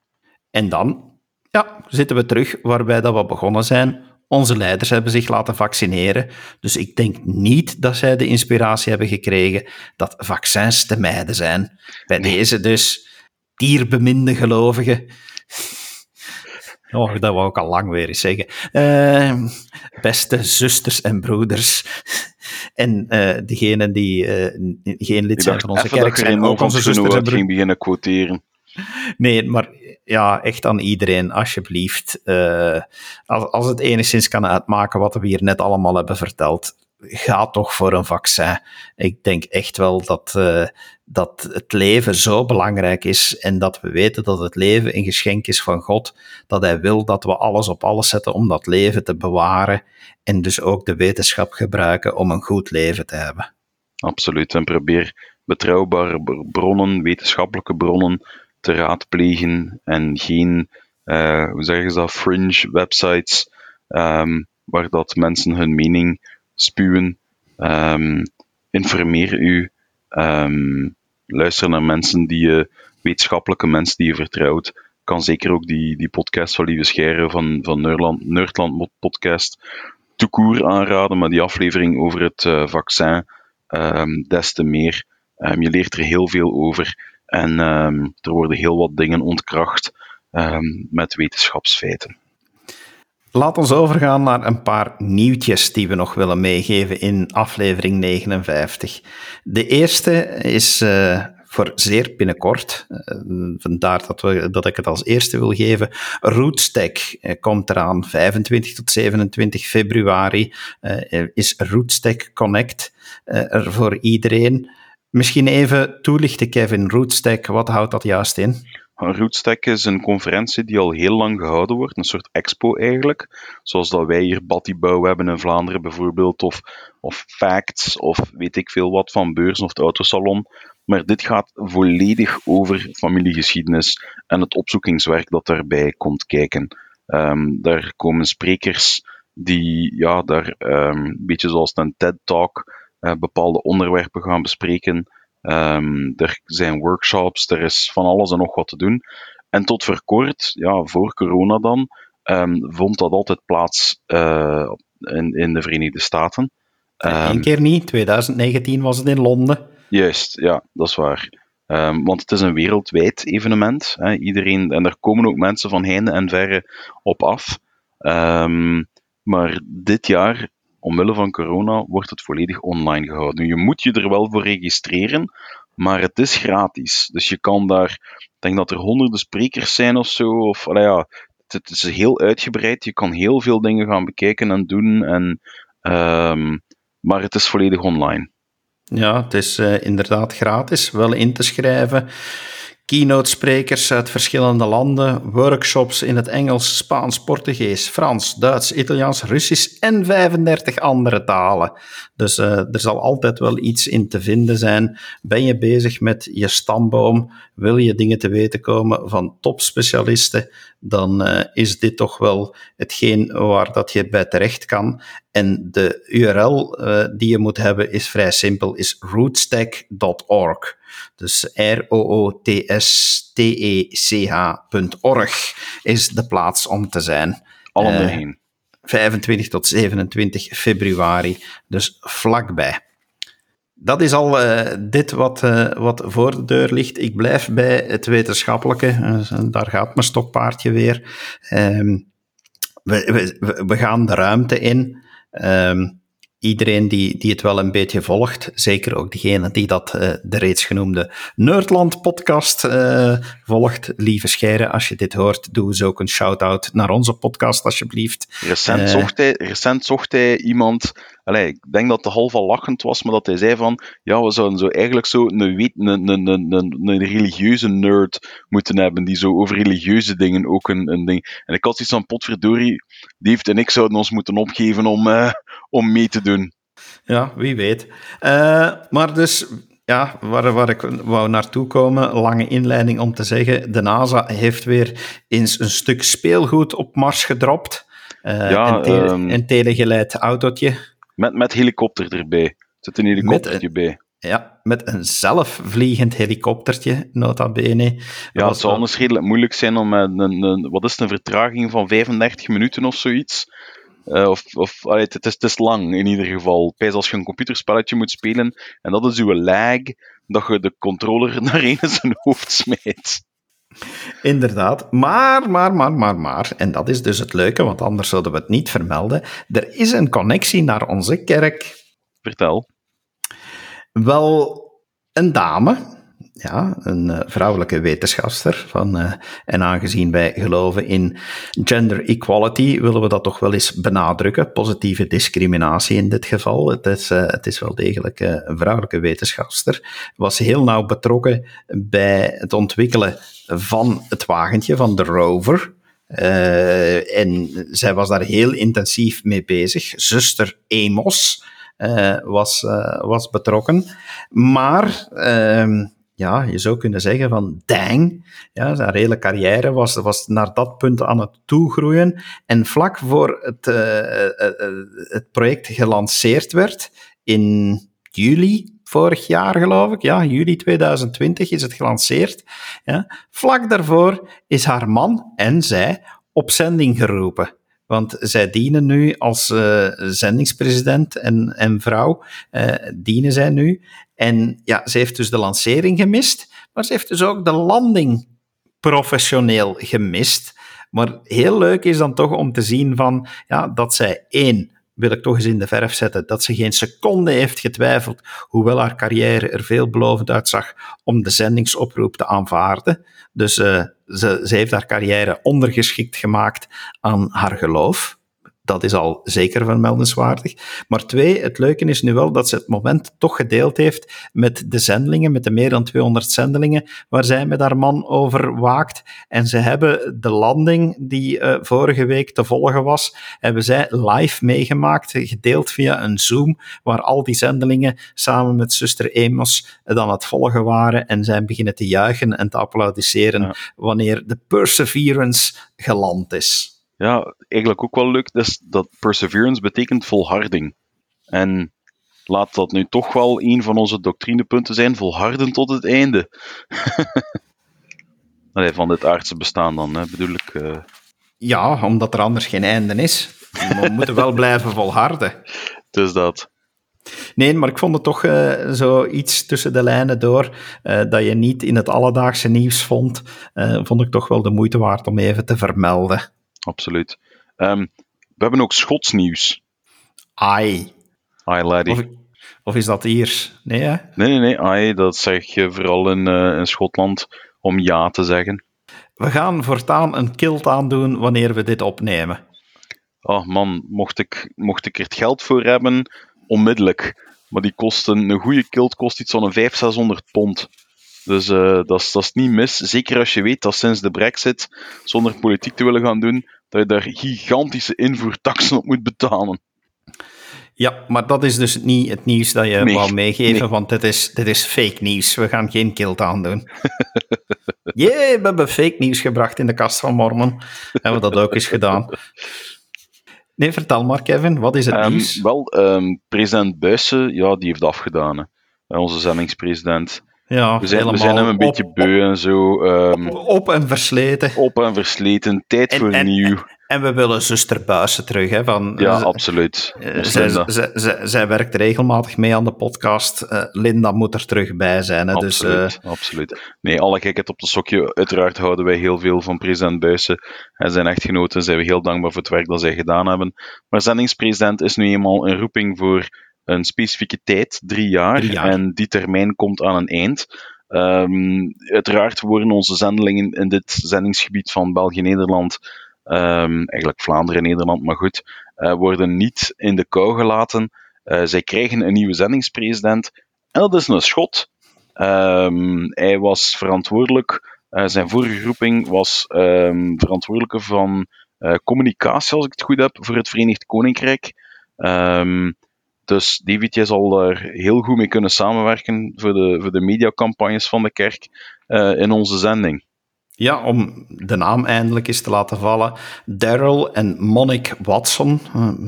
En dan ja, zitten we terug waarbij dat we begonnen zijn. Onze leiders hebben zich laten vaccineren. Dus ik denk niet dat zij de inspiratie hebben gekregen dat vaccins te mijden zijn. Bij deze dus dierbeminde gelovigen Oh, dat wou ik al lang weer eens zeggen. Uh, beste zusters en broeders. en uh, degenen die uh, geen lid zijn van onze kerk zijn, ook onze zusters en broeders. beginnen quoteren. Nee, maar ja, echt aan iedereen, alsjeblieft. als, als het enigszins kan uitmaken wat we hier net allemaal hebben verteld, ga toch voor een vaccin. Ik denk echt wel dat, uh, dat het leven zo belangrijk is en dat we weten dat het leven een geschenk is van God, dat Hij wil dat we alles op alles zetten om dat leven te bewaren en dus ook de wetenschap gebruiken om een goed leven te hebben. Absoluut, en probeer betrouwbare bronnen, wetenschappelijke bronnen te raadplegen en geen, uh, hoe zeggen ze dat, fringe websites. Um, waar dat mensen hun mening spuwen. Um, informeer u. Um, luister naar mensen die je, wetenschappelijke mensen die je vertrouwt. Kan zeker ook die, die podcast van Lieve Scheire van, van Nerdland, Nerdland Podcast toekoer aanraden, maar die aflevering over het uh, vaccin um, des te meer. Um, je leert er heel veel over en um, er worden heel wat dingen ontkracht met wetenschapsfeiten. Laat ons overgaan naar een paar nieuwtjes die we nog willen meegeven in aflevering 59. De eerste is uh, voor zeer binnenkort. Uh, vandaar dat, we, dat ik het als eerste wil geven. Rootstack uh, komt eraan 25 tot 27 februari. is Rootstack Connect er voor iedereen. Misschien even toelichten, Kevin. Rootstack, wat houdt dat juist in? Rootstack is een conferentie die al heel lang gehouden wordt, een soort expo eigenlijk. Zoals dat wij hier Battibouw hebben in Vlaanderen bijvoorbeeld, of, of Facts, of weet ik veel wat van Beurs of het Autosalon. Maar dit gaat volledig over familiegeschiedenis en het opzoekingswerk dat daarbij komt kijken. Um, daar komen sprekers die ja, daar um, een beetje zoals een TED-talk uh, bepaalde onderwerpen gaan bespreken. Um, er zijn workshops, er is van alles en nog wat te doen. En tot voor kort, ja, voor corona dan, um, vond dat altijd plaats uh, in, in de Verenigde Staten. Um, Eén keer niet, 2019 was het in Londen. Juist, ja, dat is waar. Um, want het is een wereldwijd evenement. Hè. Iedereen, en daar komen ook mensen van heinde en verre op af. Um, maar dit jaar omwille van corona wordt het volledig online gehouden. Je moet je er wel voor registreren, maar het is gratis. Dus je kan daar, ik denk dat er honderden sprekers zijn of zo. Of, ja, het, is heel uitgebreid. Je kan heel veel dingen gaan bekijken en doen. En, um, maar het is volledig online. Ja, het is uh, inderdaad gratis, wel in te schrijven keynote-sprekers uit verschillende landen, workshops in het Engels, Spaans, Portugees, Frans, Duits, Italiaans, Russisch en 35 andere talen. Dus uh, er zal altijd wel iets in te vinden zijn. Ben je bezig met je stamboom? Wil je dingen te weten komen van topspecialisten? Dan uh, is dit toch wel hetgeen waar dat je bij terecht kan. En de URL uh, die je moet hebben is vrij simpel, is rootstack.org. Dus R-O-O-T-S-T-E-C-H.org is de plaats om te zijn. Allemaal uh, heen. 25 tot 27 februari, dus vlakbij. Dat is al uh, dit wat, uh, wat voor de deur ligt. Ik blijf bij het wetenschappelijke. Daar gaat mijn stokpaardje weer. Um, we, we, we, gaan de ruimte in. Um, iedereen die, die het wel een beetje volgt, zeker ook degene die dat, uh, de reeds genoemde Nerdland-podcast uh, volgt, lieve Scheire, als je dit hoort, doe eens ook een shout-out naar onze podcast, alsjeblieft. Recent, uh, zocht, hij, recent zocht hij iemand, allez, ik denk dat het half al lachend was, maar dat hij zei van, ja, we zouden zo eigenlijk zo een, een, een, een, een, een religieuze nerd moeten hebben, die zo over religieuze dingen ook een, een ding... En ik had iets van, potverdorie, Dave en ik zouden ons moeten opgeven om, uh, om mee te doen. Ja, wie weet. Uh, maar dus, ja, waar, waar ik wou naartoe komen, lange inleiding om te zeggen, de NASA heeft weer eens een stuk speelgoed op Mars gedropt. Uh, ja, een, um, een telegeleid autootje. Met, met helikopter erbij. Er zit een helikoptertje een, bij. Ja, met een zelfvliegend helikoptertje, nota bene. Ja, het zou anders redelijk moeilijk zijn om met een, een, wat is het, een vertraging van 35 minuten of zoiets. Uh, of, of allee, het, is, het is lang in ieder geval. Pijs als je een computerspelletje moet spelen en dat is uw lag, dat je de controller (laughs) naar een zijn hoofd smijt. (laughs) Inderdaad. Maar, maar, maar, maar, maar. En dat is dus het leuke, want anders zouden we het niet vermelden. Er is een connectie naar onze kerk. Vertel. Wel, een dame, ja, een uh, vrouwelijke wetenschapster. Van, uh, en aangezien wij geloven in gender equality, willen we dat toch wel eens benadrukken. Positieve discriminatie in dit geval. Het is, uh, het is wel degelijk een vrouwelijke wetenschapster. Was heel nauw betrokken bij het ontwikkelen van het wagentje, van de rover. en zij was daar heel intensief mee bezig. Zuster Amos was, was betrokken. Maar ehm, ja, je zou kunnen zeggen van dang, ja, zijn hele carrière was, was naar dat punt aan het toegroeien. En vlak voor het, uh, het project gelanceerd werd, in juli vorig jaar, geloof ik, ja, juli 2020 is het gelanceerd. Ja. Vlak daarvoor is haar man en zij op zending geroepen. Want zij dienen nu als uh, zendingspresident en, en vrouw, uh, dienen zij nu. En ja, ze heeft dus de lancering gemist, maar ze heeft dus ook de landing professioneel gemist. Maar heel leuk is dan toch om te zien van, ja, dat zij één, wil ik toch eens in de verf zetten, dat ze geen seconde heeft getwijfeld, hoewel haar carrière er veelbelovend uitzag, om de zendingsoproep te aanvaarden. Dus uh, ze, ze heeft haar carrière ondergeschikt gemaakt aan haar geloof. Dat is al zeker vermeldenswaardig. Maar twee, het leuke is nu wel dat ze het moment toch gedeeld heeft met de zendelingen, met de meer dan 200 zendelingen, waar zij met haar man over waakt. En ze hebben de landing die uh, vorige week te volgen was, hebben zij live meegemaakt, gedeeld via een Zoom, waar al die zendelingen samen met zuster Amos dan het volgen waren en zijn beginnen te juichen en te applaudisseren ja. wanneer de Perseverance geland is ja, eigenlijk ook wel leuk, dus dat perseverance betekent volharding. En laat dat nu toch wel een van onze doctrinepunten zijn, volharden tot het einde. (laughs) Allee, van dit aardse bestaan dan, hè, bedoel ik. Uh... Ja, omdat er anders geen einde is. We (laughs) moeten wel blijven volharden. Dus dat. Nee, maar ik vond het toch uh, zo iets tussen de lijnen door uh, dat je niet in het alledaagse nieuws vond. Vond ik toch wel de moeite waard om even te vermelden absoluut. Um, we hebben ook Schots nieuws. Ai. Ai, laddie. Of, of, is dat Iers? Nee, hè? Nee, nee, nee. Ai, dat zeg je vooral in, uh, in Schotland om ja te zeggen. We gaan voortaan een kilt aandoen wanneer we dit opnemen. Oh man, mocht ik, mocht ik er het geld voor hebben, onmiddellijk. Maar die kosten, een goede kilt kost iets van een 500, 600 pond. Dus uh, dat, is, dat is niet mis. Zeker als je weet dat sinds de brexit, zonder politiek te willen gaan doen, dat je daar gigantische invoertaxen op moet betalen. Ja, maar dat is dus niet het nieuws dat je nee, wou meegeven, nee. want dit is, dit is fake nieuws. We gaan geen kilt aandoen. (laughs) Jee, we hebben fake nieuws gebracht in de kast van Mormon. Hebben we dat ook eens gedaan. Nee, vertel maar, Kevin, wat is het um, nieuws? Wel, um, president Buijsen, ja, die heeft afgedaan. Hè. Onze zendingspresident. Ja, we, zijn, we zijn hem een op, beetje beu en zo. Um, op, op, en versleten. Op en versleten, tijd en, voor en, nieuw. En we willen zuster Buissen terug. Hè, van, ja, absoluut. Zij, zij, werkt regelmatig mee aan de podcast. Uh, Linda moet er terug bij zijn. Hè, absoluut, dus, uh, absoluut. Nee, alle gekheid op de sokje. Uiteraard houden wij heel veel van president Buissen en zijn echtgenoten. Zijn we heel dankbaar voor het werk dat zij gedaan hebben. Maar zendingspresident is nu eenmaal een roeping voor een specifieke tijd, drie jaar, drie jaar. En die termijn komt aan een eind. Um, uiteraard worden onze zendelingen in dit zendingsgebied van België-Nederland, um, eigenlijk Vlaanderen-Nederland, maar goed, uh, worden niet in de kou gelaten. Uh, zij krijgen een nieuwe zendingspresident en dat is een schot. Um, hij was verantwoordelijk, uh, zijn vorige roeping was verantwoordelijke van communicatie, als ik het goed heb, voor het Verenigd Koninkrijk. Um, dus jij zal daar heel goed mee kunnen samenwerken voor de, voor de mediacampagnes van de kerk uh, in onze zending. Ja, om de naam eindelijk eens te laten vallen. Daryl en Monique Watson,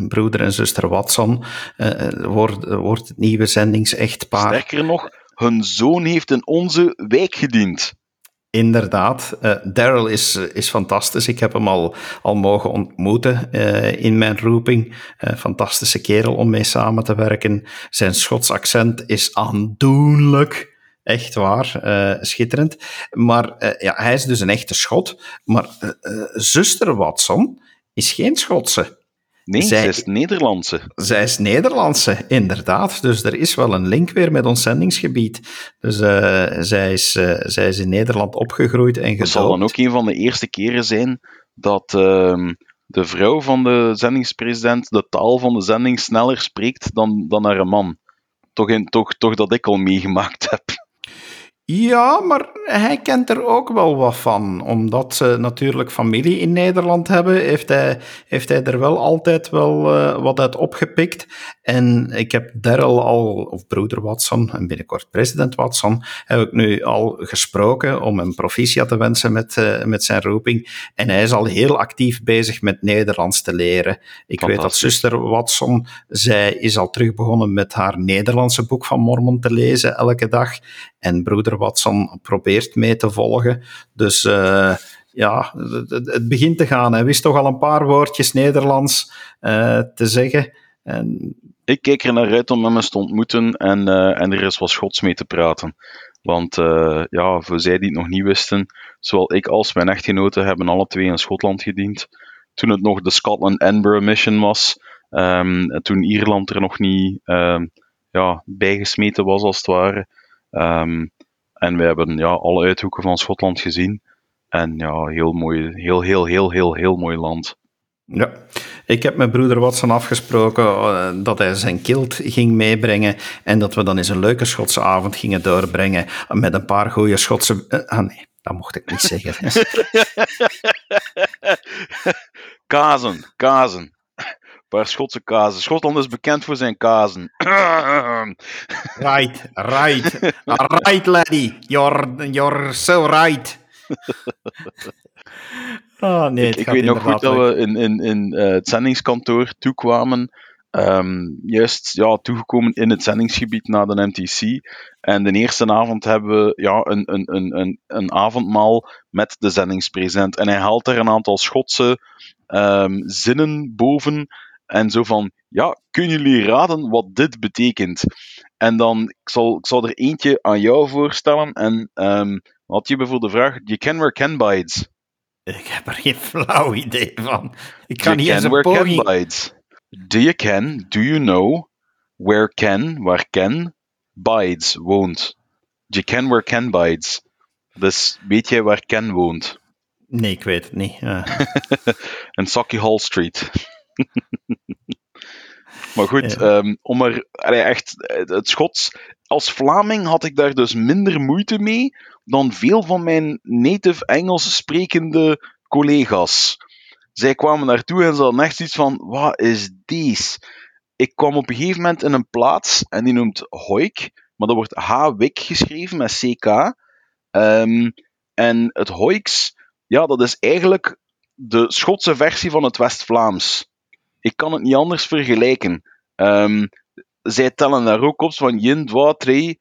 broeder en zuster Watson, uh, wordt, wordt het nieuwe zendingsechtpaar. Sterker nog, hun zoon heeft in onze wijk gediend. Inderdaad, uh, Daryl is, is fantastisch. Ik heb hem al, al mogen ontmoeten uh, in mijn roeping. Fantastische kerel om mee samen te werken. Zijn Schots accent is aandoenlijk. Echt waar, schitterend. Maar ja, hij is dus een echte Schot. Maar zuster Watson is geen Schotse. Nee, zij, zij, is Nederlandse. Zij is Nederlandse, inderdaad. Dus er is wel een link weer met ons zendingsgebied. Dus uh, zij, is, uh, zij is in Nederland opgegroeid en gedoopt. Het zal dan ook een van de eerste keren zijn dat uh, de vrouw van de zendingspresident de taal van de zending sneller spreekt dan, dan haar man. Toch, in, toch, toch dat ik al meegemaakt heb. Ja, maar hij kent er ook wel wat van. Omdat ze natuurlijk familie in Nederland hebben, heeft hij, heeft hij er wel altijd wel uh, wat uit opgepikt. En ik heb Daryl al, of broeder Watson, en binnenkort president Watson, heb ik nu al gesproken om hem proficiat te wensen met, uh, met zijn roeping. En hij is al heel actief bezig met Nederlands te leren. Ik weet dat zuster Watson, zij is al terug begonnen met haar Nederlandse boek van Mormon te lezen elke dag. En broeder Watson probeert mee te volgen. Dus uh, ja, het, begint te gaan. Hij wist toch al een paar woordjes Nederlands uh, te zeggen. En... Ik kijk er naar uit om hem eens te ontmoeten en, uh, en er is wat Schots mee te praten. Want ja, voor zij die het nog niet wisten, zowel ik als mijn echtgenote hebben alle twee in Schotland gediend. Toen het nog de Scotland-Edinburgh Mission was. Um, toen Ierland er nog niet um, ja, bijgesmeten was, als het ware. Um, en we hebben ja, alle uithoeken van Schotland gezien. En ja, heel mooi, heel, heel, heel, heel, heel mooi land. Ja, ik heb met broeder Watson afgesproken uh, dat hij zijn kilt ging meebrengen en dat we dan eens een leuke Schotse avond gingen doorbrengen met een paar goede Schotse... Uh, ah nee, dat mocht ik niet zeggen. (laughs) kazen, kazen paar Schotse kazen. Schotland is bekend voor zijn kazen. (clears throat) right, right. Right, laddie. You're, you're so right. Oh, (laughs) nee, ik, ik weet nog goed dat we in, in, in uh, het zendingskantoor toekwamen. Um, juist ja, toegekomen in het zendingsgebied na de MTC. En de eerste avond hebben we ja, een, een, een, een, een avondmaal met de zendingspresent. En hij haalt er een aantal Schotse um, zinnen boven en zo van, ja, kunnen jullie raden wat dit betekent? En dan, ik zal, ik zal er eentje aan jou voorstellen. En um, had je bijvoorbeeld de vraag, you can where Ken bides? Ik heb er geen flauw idee van. Ik kan niet eens een poging... Ken bides. Do you ken, do you know, where Ken, waar Ken, bides, woont? You ken where Ken bides? Dus weet jij waar Ken woont? Nee, ik weet het niet. In (laughs) Socky Hall Street. (laughs) maar goed, ehm, om er echt het Schots. Als Vlaming had ik daar dus minder moeite mee dan veel van mijn native Engels sprekende collega's. Zij kwamen naartoe en ze hadden echt iets van: wat is deze? Ik kwam op een gegeven moment in een plaats en die noemt Hoik, maar dat wordt H-Wik geschreven met CK. Um, en het Hoiks, ja, dat is eigenlijk de Schotse versie van het West-Vlaams ik kan het niet anders vergelijken. Um, zij tellen daar ook op van yin, 2, 3.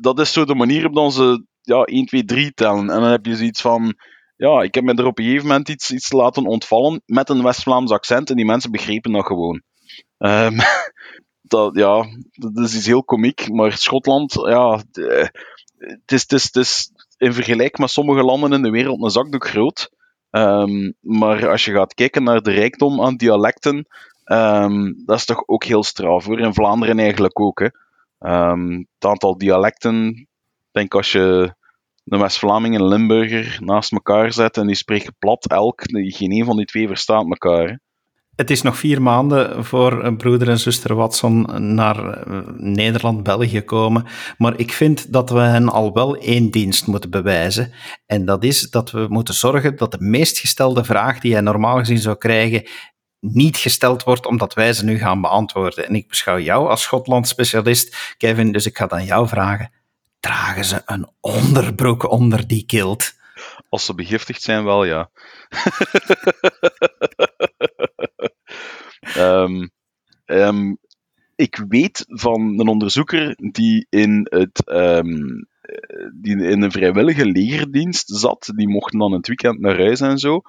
Dat is zo de manier op dan ze ja, 1, 2, 3 tellen. En dan heb je zoiets van. Ja, ik heb me er op een gegeven moment iets, iets laten ontvallen met een West-Vlaams accent en die mensen begrepen dat gewoon. Um, (laughs) dat, ja, dat is iets heel komiek, maar Schotland, ja, het is, het, is, het is in vergelijking met sommige landen in de wereld een zakdoek groot. Um, maar als je gaat kijken naar de rijkdom aan dialecten, um, dat is toch ook heel straf hoor. In Vlaanderen eigenlijk ook. Hè. Um, het aantal dialecten, denk als je de West-Vlaming en Limburger naast elkaar zet en die spreken plat elk, geen een van die twee verstaat elkaar. Het is nog vier maanden voor broeder en zuster Watson naar eh, Nederland, België komen. Maar ik vind dat we hen al wel één dienst moeten bewijzen. En dat is dat we moeten zorgen dat de meest gestelde vraag die hij normaal gezien zou krijgen, niet gesteld wordt omdat wij ze nu gaan beantwoorden. En ik beschouw jou als Schotland-specialist, Kevin, dus ik ga dan jou vragen. Dragen ze een onderbroek onder die kilt? Als ze begiftigd zijn, wel ja. um, (laughs) um, ik weet van een onderzoeker die in, het, um, die in een vrijwillige legerdienst zat, die mochten dan het weekend naar huis en zo,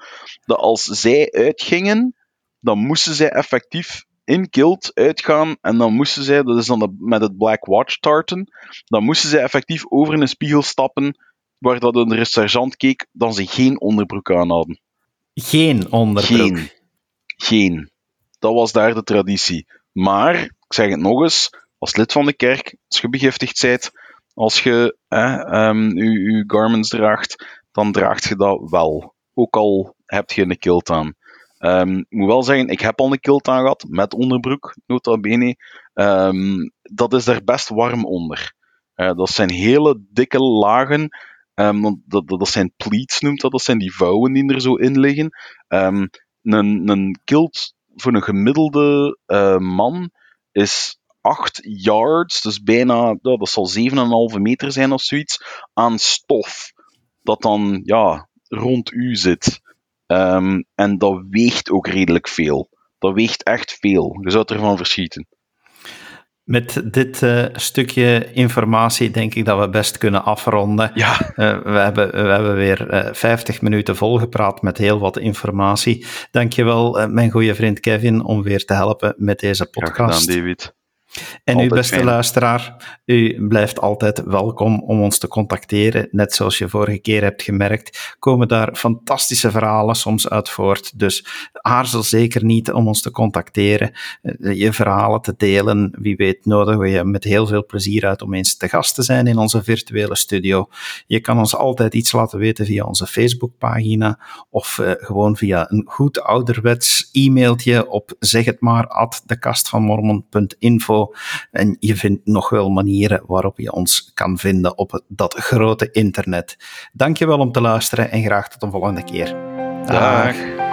dat als zij uitgingen, dan moesten zij effectief in Kilt uitgaan en dan moesten zij, dat is dan met het Black Watch tarten, dan moesten zij effectief over een spiegel stappen waar dat een sergeant keek, dan ze geen onderbroek aan hadden. Geen onderbroek? Geen. Geen. Dat was daar de traditie. Maar, ik zeg het nog eens, als lid van de kerk, als je begiftigd bent, als je um, je, garments draagt, dan draagt je dat wel. Ook al heb je een kilt aan. Um, ik moet wel zeggen, ik heb al een kilt aan gehad, met onderbroek, nota bene. Um, dat is er best warm onder. Uh, dat zijn hele dikke lagen. Um, dat, dat, zijn pleats noemt dat. Dat zijn die vouwen die er zo in liggen. Um, een, een kilt voor een gemiddelde uh, man is 8 yards, dus bijna, dat zal 7,5 meter zijn of zoiets, aan stof. Dat dan ja, rond u zit. Um, en dat weegt ook redelijk veel. Dat weegt echt veel. Je zou ervan verschieten. Met dit uh, stukje informatie denk ik dat we best kunnen afronden. Ja. Uh, we, hebben, we hebben weer uh, eh, 50 minuten volgepraat met heel wat informatie. Dankjewel, mijn goede vriend Kevin, om weer te helpen met deze podcast. Graag gedaan, David. En altijd uw beste fijn. luisteraar, u blijft altijd welkom om ons te contacteren. Net zoals je vorige keer hebt gemerkt, komen daar fantastische verhalen soms uit voort. Dus aarzel zeker niet om ons te contacteren, eh, je verhalen te delen. Wie weet nodigen we je met heel veel plezier uit om eens te gast te zijn in onze virtuele studio. Je kan ons altijd iets laten weten via onze Facebookpagina of uh, gewoon via een goed ouderwets e-mailtje op zeg het maar at en je vindt nog wel manieren waarop je ons kan vinden op dat grote internet. Dankjewel om te luisteren en graag tot een volgende keer. Dag.